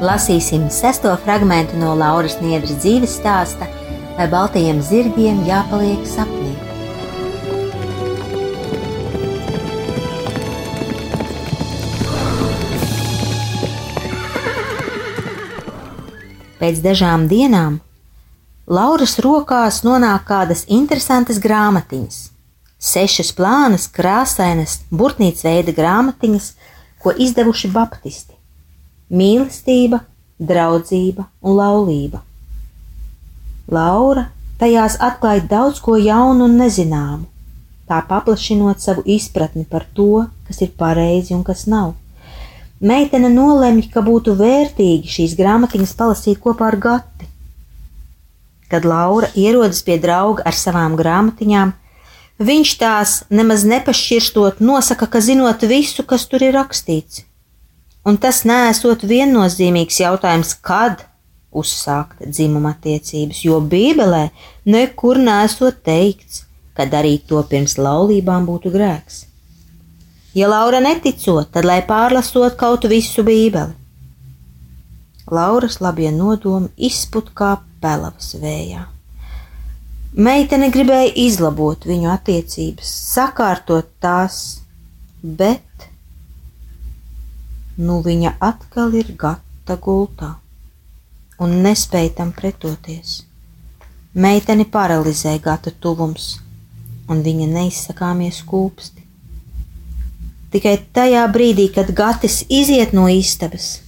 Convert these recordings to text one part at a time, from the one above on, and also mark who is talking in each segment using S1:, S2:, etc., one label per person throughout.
S1: Lasīsim sesto fragment no Lauras Niedras dzīves stāsta, vai baltajiem zirgiem jāpaliek sapnī. Pēc dažām dienām Lauras rokās nonāk kādas interesantas grāmatiņas. Sešas plānas, krāsainas, burtnīcas veida grāmatiņas, ko izdevuši baptisti mīlestība, draudzība un laulība. Laura tajās atklāja daudz ko jaunu un nezināmu, tā paplašinot savu izpratni par to, kas ir pareizi un kas nav. Meitene nolemj, ka būtu vērtīgi šīs grāmatiņas palasīt kopā ar Gati. Kad Laura ierodas pie drauga ar savām grāmatiņām, viņš tās nemaz nepašķirstot nosaka, ka zinot visu, kas tur ir rakstīts. Un tas nesot viennozīmīgs jautājums, kad uzsākt dzimuma attiecības, jo Bībelē nekur nesot teikts, ka darīt to pirms laulībām būtu grēks. Ja Laura neticot, tad lai pārlasot kaut visu Bībeli. Lauras labie nodomi izput kā pelavas vējā. Meitene gribēja izlabot viņu attiecības, sakārtot tās, bet nu viņa atkal ir gata gultā un nespēja tam pretoties. Meiteni paralizē gata tuvums, un viņa neizsakāmies kūpsti. Tikai tajā brīdī, kad gatis iziet no istabas,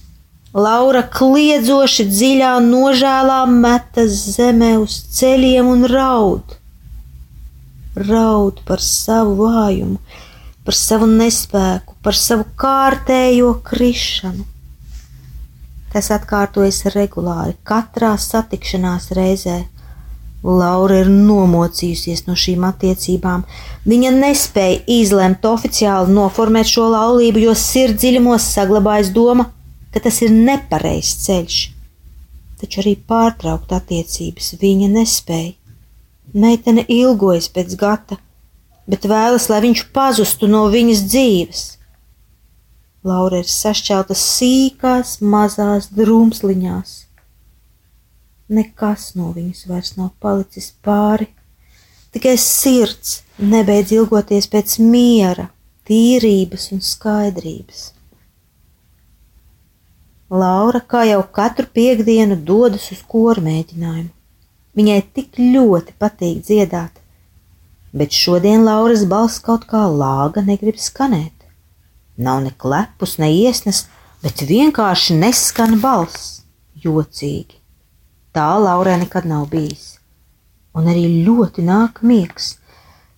S1: Laura kliedzoši dziļā nožēlā metas zemē uz ceļiem un raud. Raud par savu vājumu, par savu nespēku, par savu kārtējo krišanu. Tas atkārtojas regulāri, katrā satikšanās reizē. Laura ir nomocījusies no šīm attiecībām. Viņa nespēja izlemt oficiāli noformēt šo laulību, jo sirdsdziļumos saglabājas doma, ka tas ir nepareizs ceļš. Taču arī pārtraukt attiecības viņa nespēja. Meitene ilgojas pēc gata, bet vēlas, lai viņš pazustu no viņas dzīves. Laura ir sašķelta sīkās, mazās drumsliņās. Nekas no viņas vairs nav palicis pāri, tikai sirds nebeidz ilgoties pēc miera, tīrības un skaidrības. Laura, kā jau katru piekdienu, dodas uz koru mēģinājumu. Viņai tik ļoti patīk dziedāt, bet šodien Lauras balss kaut kā lāga negrib skanēt. Nav ne klepus, ne iesnas, bet vienkārši neskan balss, jocīgi. Tā Laurai nekad nav bijis. Un arī ļoti nāk miegs.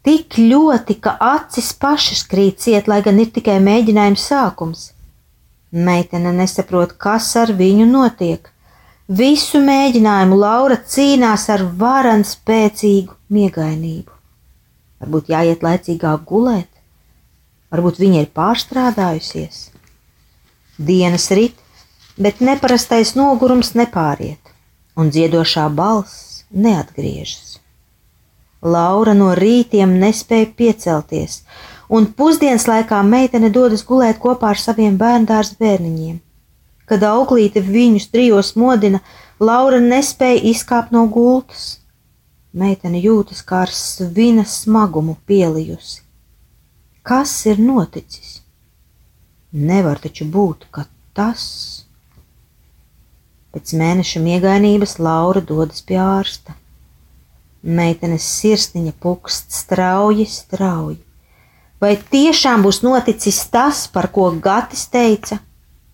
S1: Tik ļoti, ka acis pašas krīt ciet, lai gan ir tikai mēģinājums sākums. Meitene nesaprot, kas ar viņu notiek. Visu mēģinājumu Laura cīnās ar varanu spēcīgu miegainību. Varbūt jāiet laicīgāk gulēt, varbūt viņa ir pārstrādājusies. Dienas rit, bet neparastais nogurums nepāriet, un dziedošā balss neatgriežas. Laura no rītiem nespēja piecelties, un pusdienas laikā meitene dodas gulēt kopā ar saviem bērndārs bērniņiem. Kad auklīte viņus trijos modina, Laura nespēja izkāpt no gultas. Meitene jūtas kā ar svina smagumu pielijusi. Kas ir noticis? Nevar taču būt, ka tas? Pēc mēneša miegainības Laura dodas pie ārsta. Meitenes sirsniņa pukst strauji, strauji. Vai tiešām būs noticis tas, par ko Gatis teica,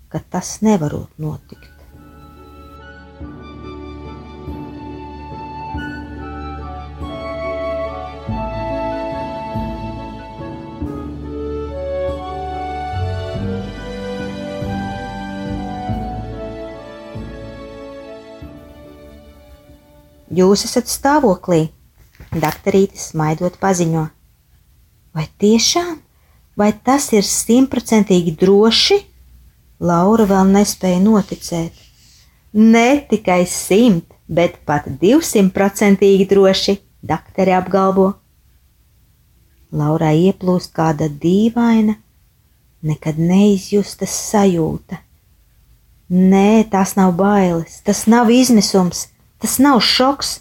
S1: ka tas nevarot notikt? Jūs esat stāvoklī, doktorītis smaidot paziņo. Vai tiešām? Vai tas ir simtprocentīgi droši? Laura vēl nespēja noticēt. Ne tikai simt, bet pat divsimtprocentīgi droši, doktori apgalvo. Laurai ieplūst kāda dīvaina, nekad neizjustas sajūta. Nē, tās nav bailes, tas nav izmisums, Tas nav šoks,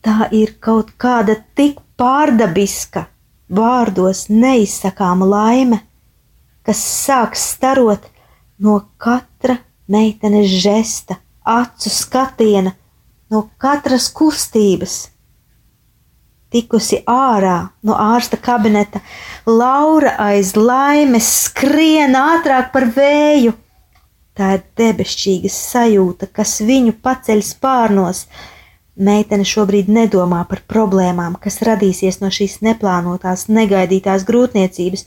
S1: tā ir kaut kāda tik pārdabiska, vārdos neizsakāma laime, kas sāks starot no katra meitenes žesta, acu skatiena, no katras kustības. Tikusi ārā no ārsta kabineta, Laura aiz laimes skrien ātrāk par vēju Tā ir debesšķīga sajūta, kas viņu paceļ spārnos. Meitene šobrīd nedomā par problēmām, kas radīsies no šīs neplānotās, negaidītās grūtniecības,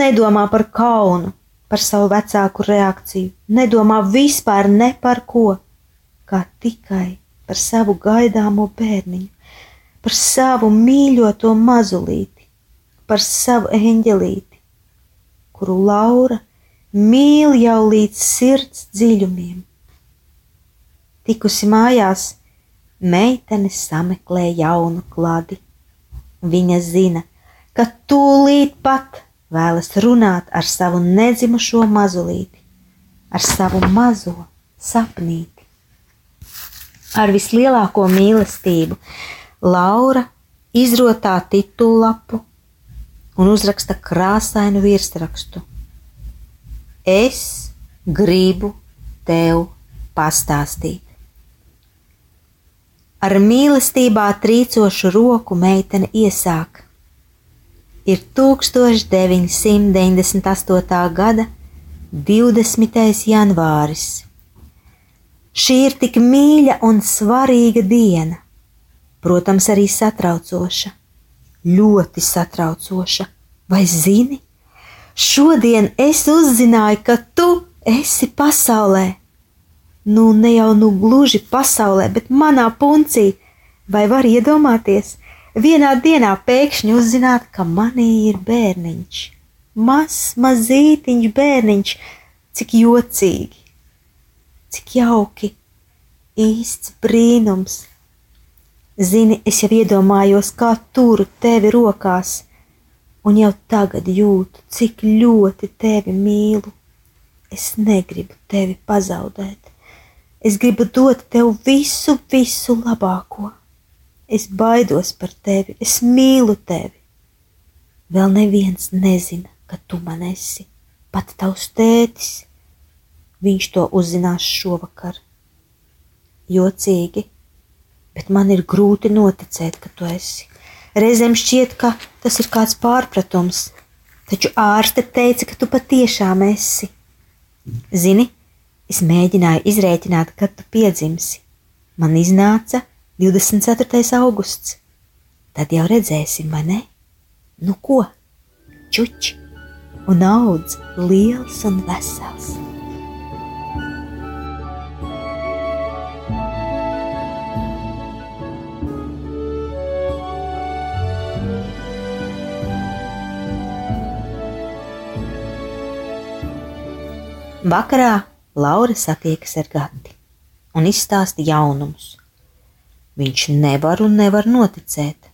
S1: nedomā par kaunu, par savu vecāku reakciju, nedomā vispār ne par ko, kā tikai par savu gaidāmo bērniņu, par savu mīļoto mazulīti, par savu eņģelīti, kuru Laura mīl jau līdz sirds dziļumiem. Tikusi mājās, meitene sameklē jaunu kladi. Viņa zina, ka tūlīt pat vēlas runāt ar savu nedzimušo mazulīti, ar savu mazo sapnīti. Ar vislielāko mīlestību Laura izrotā titulapu un uzraksta krāsainu virsrakstu Es gribu tev pastāstīt. Ar mīlestībā trīcošu roku meitene iesāk. Ir 1998. gada 20. janvāris. Šī ir tik mīļa un svarīga diena, protams, arī satraucoša, ļoti satraucoša, vai zini? Šodien es uzzināju, ka tu esi pasaulē. Nu, ne jau nu gluži pasaulē, bet manā puncī. Vai var iedomāties, vienā dienā pēkšņi uzzināt, ka manī ir bērniņš, mazs, mazītiņš bērniņš, cik jocīgi, cik jauki, īsts brīnums. Zini, es jau iedomājos, kā turu tevi rokās un jau tagad jūtu, cik ļoti tevi mīlu. Es negribu tevi pazaudēt. Es gribu dot tev visu, visu labāko. Es baidos par tevi, es mīlu tevi. Vēl neviens nezina, ka tu man esi, pat tavs tētis. Viņš to uzzinās šovakar. Jocīgi, bet man ir grūti noticēt, ka tu esi. Reizēm šķiet, ka tas ir kāds pārpratums, taču ārste teica, ka tu patiešām esi. Zini, es mēģināju izrēķināt, kad tu piedzimsi. Man iznāca 24. augusts. Tad jau redzēsim, vai ne? Nu ko? Čuči un audz liels un vesels. Vakarā Laura satiekas ar Gati un izstāsta jaunumus. Viņš nevar un nevar noticēt,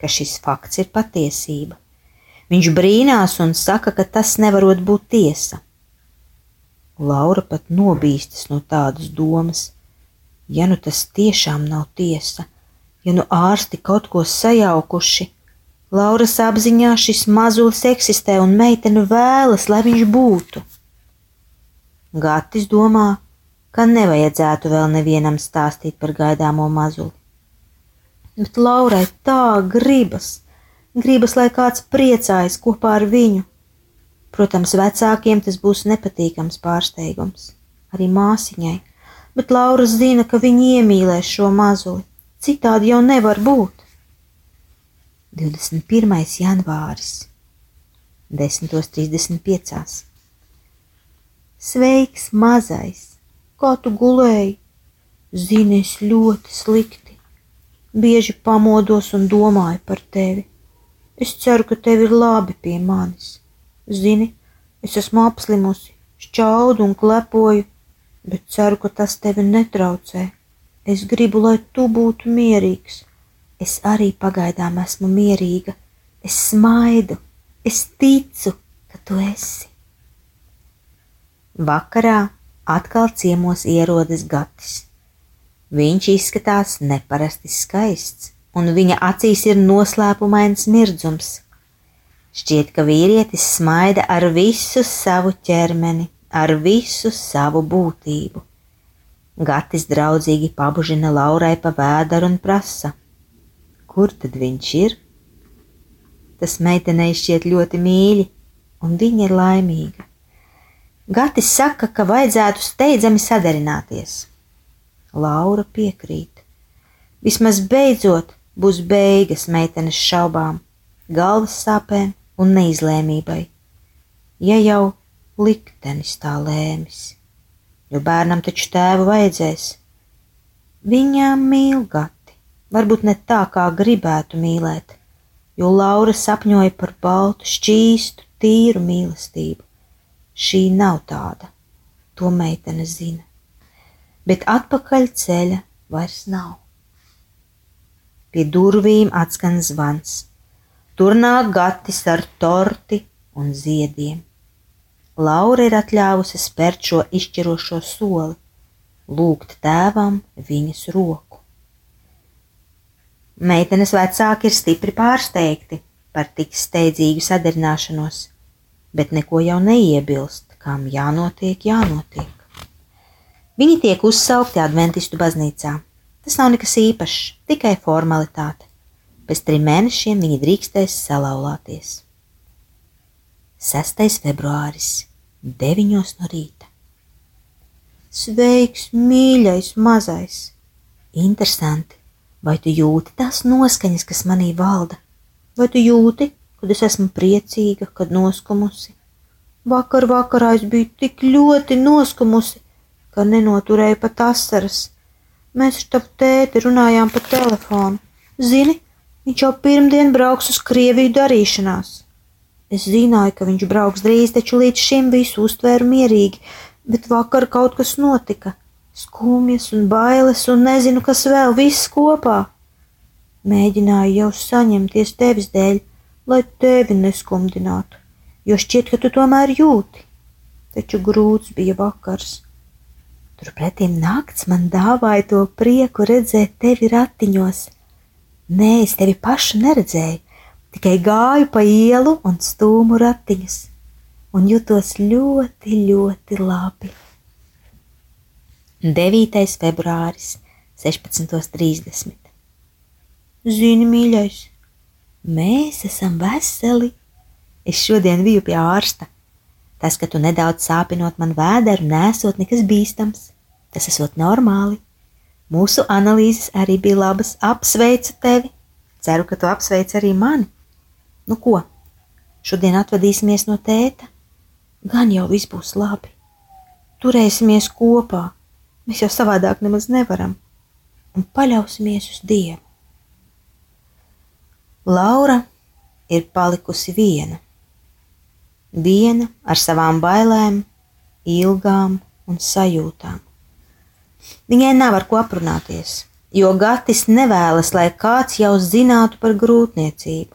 S1: ka šis fakts ir patiesība. Viņš brīnās un saka, ka tas nevarot būt tiesa. Laura pat nobīstas no tādas domas. Ja nu tas tiešām nav tiesa, ja nu ārsti kaut ko sajaukuši, Lauras apziņā šis mazulis eksistē un meitene vēlas, lai viņš būtu. Gatis domā, ka nevajadzētu vēl nevienam stāstīt par gaidāmo mazuli. Bet Laurai tā gribas, gribas, lai kāds priecājas kopā ar viņu. Protams, vecākiem tas būs nepatīkams pārsteigums, arī māsiņai, bet Laura zina, ka viņi iemīlēs šo mazuli, citādi jau nevar būt. 21. janvāris, 10.35. Sveiks, mazais! Kā tu gulēji? Zini, es ļoti slikti. Bieži pamodos un domāju par tevi. Es ceru, ka tev ir labi pie manis. Zini, es esmu apslimusi, šķaudu un klepoju, bet ceru, ka tas tevi netraucē. Es gribu, lai tu būtu mierīgs. Es arī pagaidām esmu mierīga. Es smaidu, es ticu, ka tu esi. Vakarā atkal ciemos ierodas Gatis. Viņš izskatās neparasti skaists, un viņa acīs ir noslēpumains mirdzums. Šķiet, ka vīrietis smaida ar visu savu ķermeni, ar visu savu būtību. Gatis draudzīgi pabužina Laurai pa vēderu un prasa: Kur tad viņš ir? Tas meitenei šķiet ļoti mīļi, un viņa ir laimīga. Gatis saka, ka vajadzētu steidzami sadarināties. Laura piekrīt. Vismaz beidzot būs beigas meitenes šaubām, galvas sāpēm un neizlēmībai. Ja jau liktenis tā lēmis, jo bērnam taču tēvu vajadzēs. Viņām mīl gati, varbūt ne tā, kā gribētu mīlēt, jo Laura sapņoja par baltu, šķīstu, tīru mīlestību Šī nav tāda, to meitene zina, bet atpakaļ ceļa vairs nav. Pie durvīm atskan zvans. Tur nāk gatis ar torti un ziediem. Laura ir atļāvusi spērt šo izšķirošo soli, lūgt tēvam viņas roku. Meitenes vecāki ir stipri pārsteigti par tik steidzīgu sadarināšanos bet neko jau neiebilst, kam jānotiek, jānotiek. Viņi tiek uzsaukti adventistu baznīcā. Tas nav nekas īpašs, tikai formalitāte. Pēc trim mēnešiem viņi drīkstēs salauzties. 6. februāris, 9. no rīta. Sveiks, mīļais, mazais! Interesanti, vai tu jūti tās noskaņas, kas manī valda? Vai tu jūti, kad es esmu priecīga, kad noskumusi. Vakar vakarā es biju tik ļoti noskumusi, ka nenoturēju pat asaras. Mēs ar tavu tēti runājām pa telefonu. Zini, viņš jau pirmdien brauks uz Krieviju darīšanās. Es zināju, ka viņš brauks drīz, taču līdz šim visu uztvēru mierīgi, bet vakar kaut kas notika. Skumjas un bailes un nezinu, kas vēl viss kopā. Mēģināju jau saņemties tevis dēļ, lai tevi neskumdinātu, jo šķiet, ka tu tomēr jūti. Taču grūts bija vakars. Turpretim nakts man dāvāja to prieku redzēt tevi ratiņos. Nē, es tevi pašu neredzēju, tikai gāju pa ielu un stūmu ratiņus, un jutos ļoti, ļoti labi. 9. februāris, 16.30. Zini, mīļais, Mēs esam veseli. Es šodien biju pie ārsta. Tas, ka tu nedaudz sāpinot man vēderu, nesot nekas bīstams. Tas esot normāli. Mūsu analīzes arī bija labas. Apsveicu tevi. Ceru, ka tu apsveic arī mani. Nu ko? Šodien atvadīsimies no tēta. Gan jau viss būs labi. Turēsimies kopā. Mēs jau savādāk nemaz nevaram. Un paļausimies uz Dievu. Laura ir palikusi viena. Viena ar savām bailēm, ilgām un sajūtām. Viņai nav ar ko aprunāties, jo Gatis nevēlas, lai kāds jau zinātu par grūtniecību.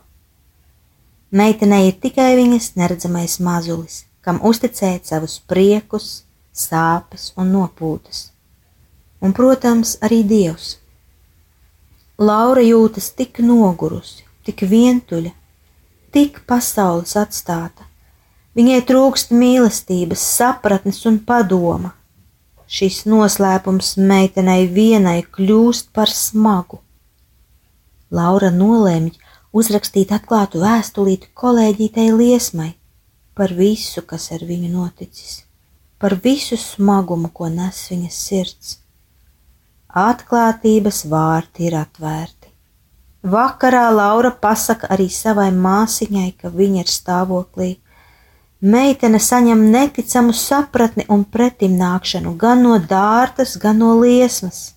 S1: Meitenei ir tikai viņas neredzamais mazulis, kam uzticēt savus priekus, sāpes un nopūtas. Un, protams, arī Dievs. Laura jūtas tik nogurusi, tik vientuļa, tik pasaules atstāta. Viņai trūkst mīlestības, sapratnes un padoma. Šis noslēpums meitenei vienai kļūst par smagu. Laura nolēma uzrakstīt atklātu vēstulīti kolēģītei Liesmai par visu, kas ar viņu noticis, par visu smagumu, ko nes viņas sirds. Atklātības vārti ir atvērti. Vakarā Laura pasaka arī savai māsiņai, ka viņa ir stāvoklī. Meitene saņem neticamu sapratni un pretimnākšanu gan no dārtas, gan no liesmas,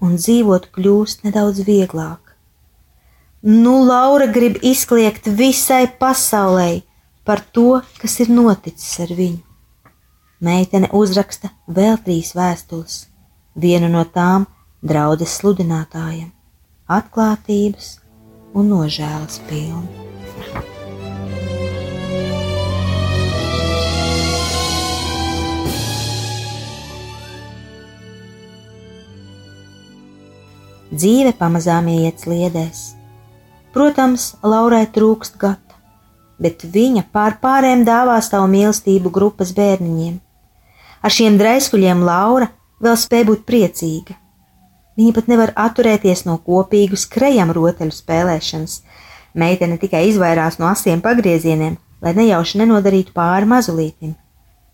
S1: un dzīvot kļūst nedaudz vieglāk. Nu, Laura grib izkliegt visai pasaulē par to, kas ir noticis ar viņu. Meitene uzraksta vēl trīs vēstules, vienu no tām draudzes sludinātājam, atklātības un nožēlas pilnu. Dzīve pamazām iet sliedēs. Protams, Laurai trūkst gata, bet viņa pār pārējiem dāvā savu mīlestību grupas bērniņiem. Ar šiem draiskuļiem Laura vēl spēj būt priecīga. Viņa pat nevar atturēties no kopīgu skrejam rotaļu spēlēšanas. Meitene tikai izvairās no asiem pagriezieniem, lai nejauši nenodarītu pāri mazulītim.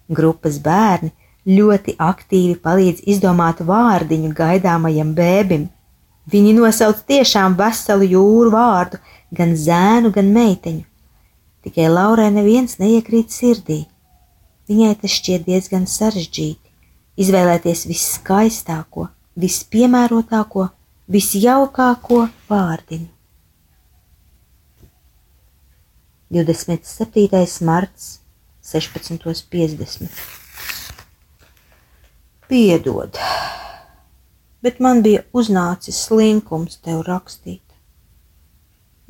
S1: Grupas bērni ļoti aktīvi palīdz izdomāt vārdiņu gaidāmajam bēbim, Viņi nosauc tiešām veselu jūru vārdu, gan zēnu, gan meiteņu. Tikai Laurai neviens neiekrīt sirdī. Viņai tas šķiet diezgan sarežģīti izvēlēties viskaistāko, vispiemērotāko, visjaukāko vārdiņu. 27. marts 16.50. Piedod! bet man bija uznācis slinkums tev rakstīt,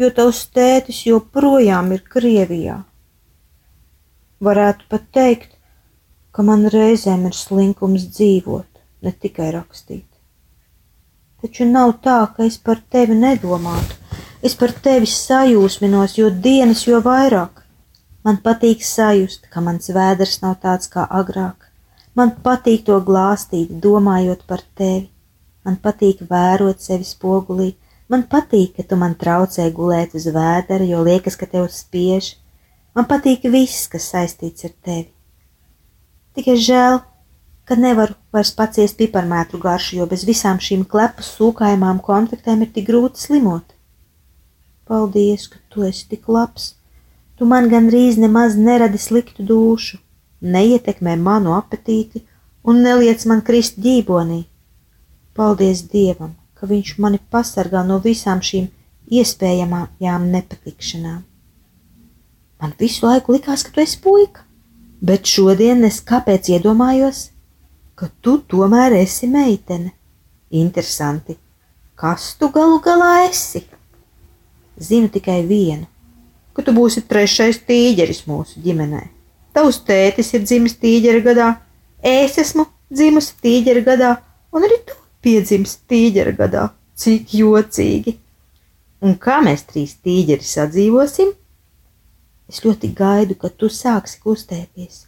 S1: jo tavs tētis joprojām ir Krievijā. Varētu pat teikt, ka man reizēm ir slinkums dzīvot, ne tikai rakstīt. Taču nav tā, ka es par tevi nedomātu, es par tevi sajūsminos, jo dienas jo vairāk. Man patīk sajust, ka mans vēders nav tāds kā agrāk. Man patīk to glāstīt, domājot par tevi. Man patīk vērot sevi spogulī, man patīk, ka tu man traucē gulēt uz vēdera, jo liekas, ka tev spiež. Man patīk viss, kas saistīts ar tevi. Tikai žēl, ka nevaru vairs paciest piparmētru garšu, jo bez visām šīm klepu sūkājumām konfektēm ir tik grūti slimot. Paldies, ka tu esi tik labs. Tu man gandrīz nemaz neradi sliktu dušu, neietekmē manu apetīti un neliec man krist ģībonī. Paldies Dievam, ka Viņš mani pasargā no visām šīm iespējamajām nepatikšanām. Man visu laiku likās, ka tu esi puika, bet šodien es kāpēc iedomājos, ka tu tomēr esi meitene. Interesanti, kas tu galu galā esi? Zinu tikai vienu, ka tu būsi trešais tīģeris mūsu ģimenē. Tavs tētis ir dzimis tīģeru gadā, es esmu dzimusi tīģeru gadā, un arī tu piedzimst tīģera gadā. Cik jocīgi! Un kā mēs trīs tīģeri sadzīvosim? Es ļoti gaidu, kad tu sāksi kustēties.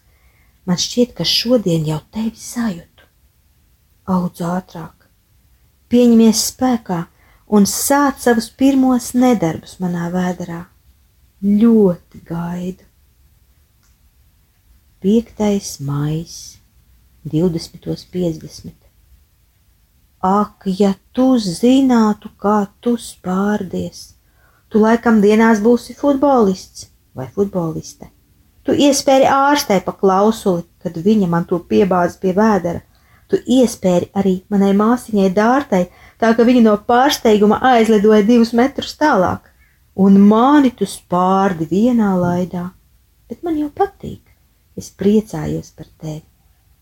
S1: Man šķiet, ka šodien jau tevi sajūtu. Audz ātrāk, pieņemies spēkā un sāc savus pirmos nedarbus manā vēderā. Ļoti gaidu. 5. maijs, 20.50. Ak, ja tu zinātu, kā tu spārdies, tu laikam dienās būsi futbolists vai futboliste. Tu iespēri ārstē pa klausuli, kad viņa man to piebāz pie vēdera. Tu iespēri arī manai māsiņai dārtai, tā ka viņa no pārsteiguma aizlidoja divus metrus tālāk, un mani tu spārdi vienā laidā. Bet man jau patīk, es priecājos par tevi.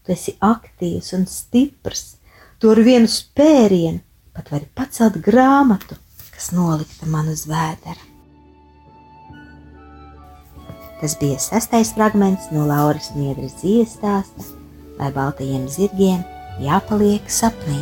S1: Tu esi aktīvs un stiprs Tu ar vienu spērienu pat vari pacelt grāmatu, kas nolikta man uz vēdera. Tas bija sastais fragments no Lauras Niedras dzīves stāsta, lai baltajiem zirgiem jāpaliek sapnī.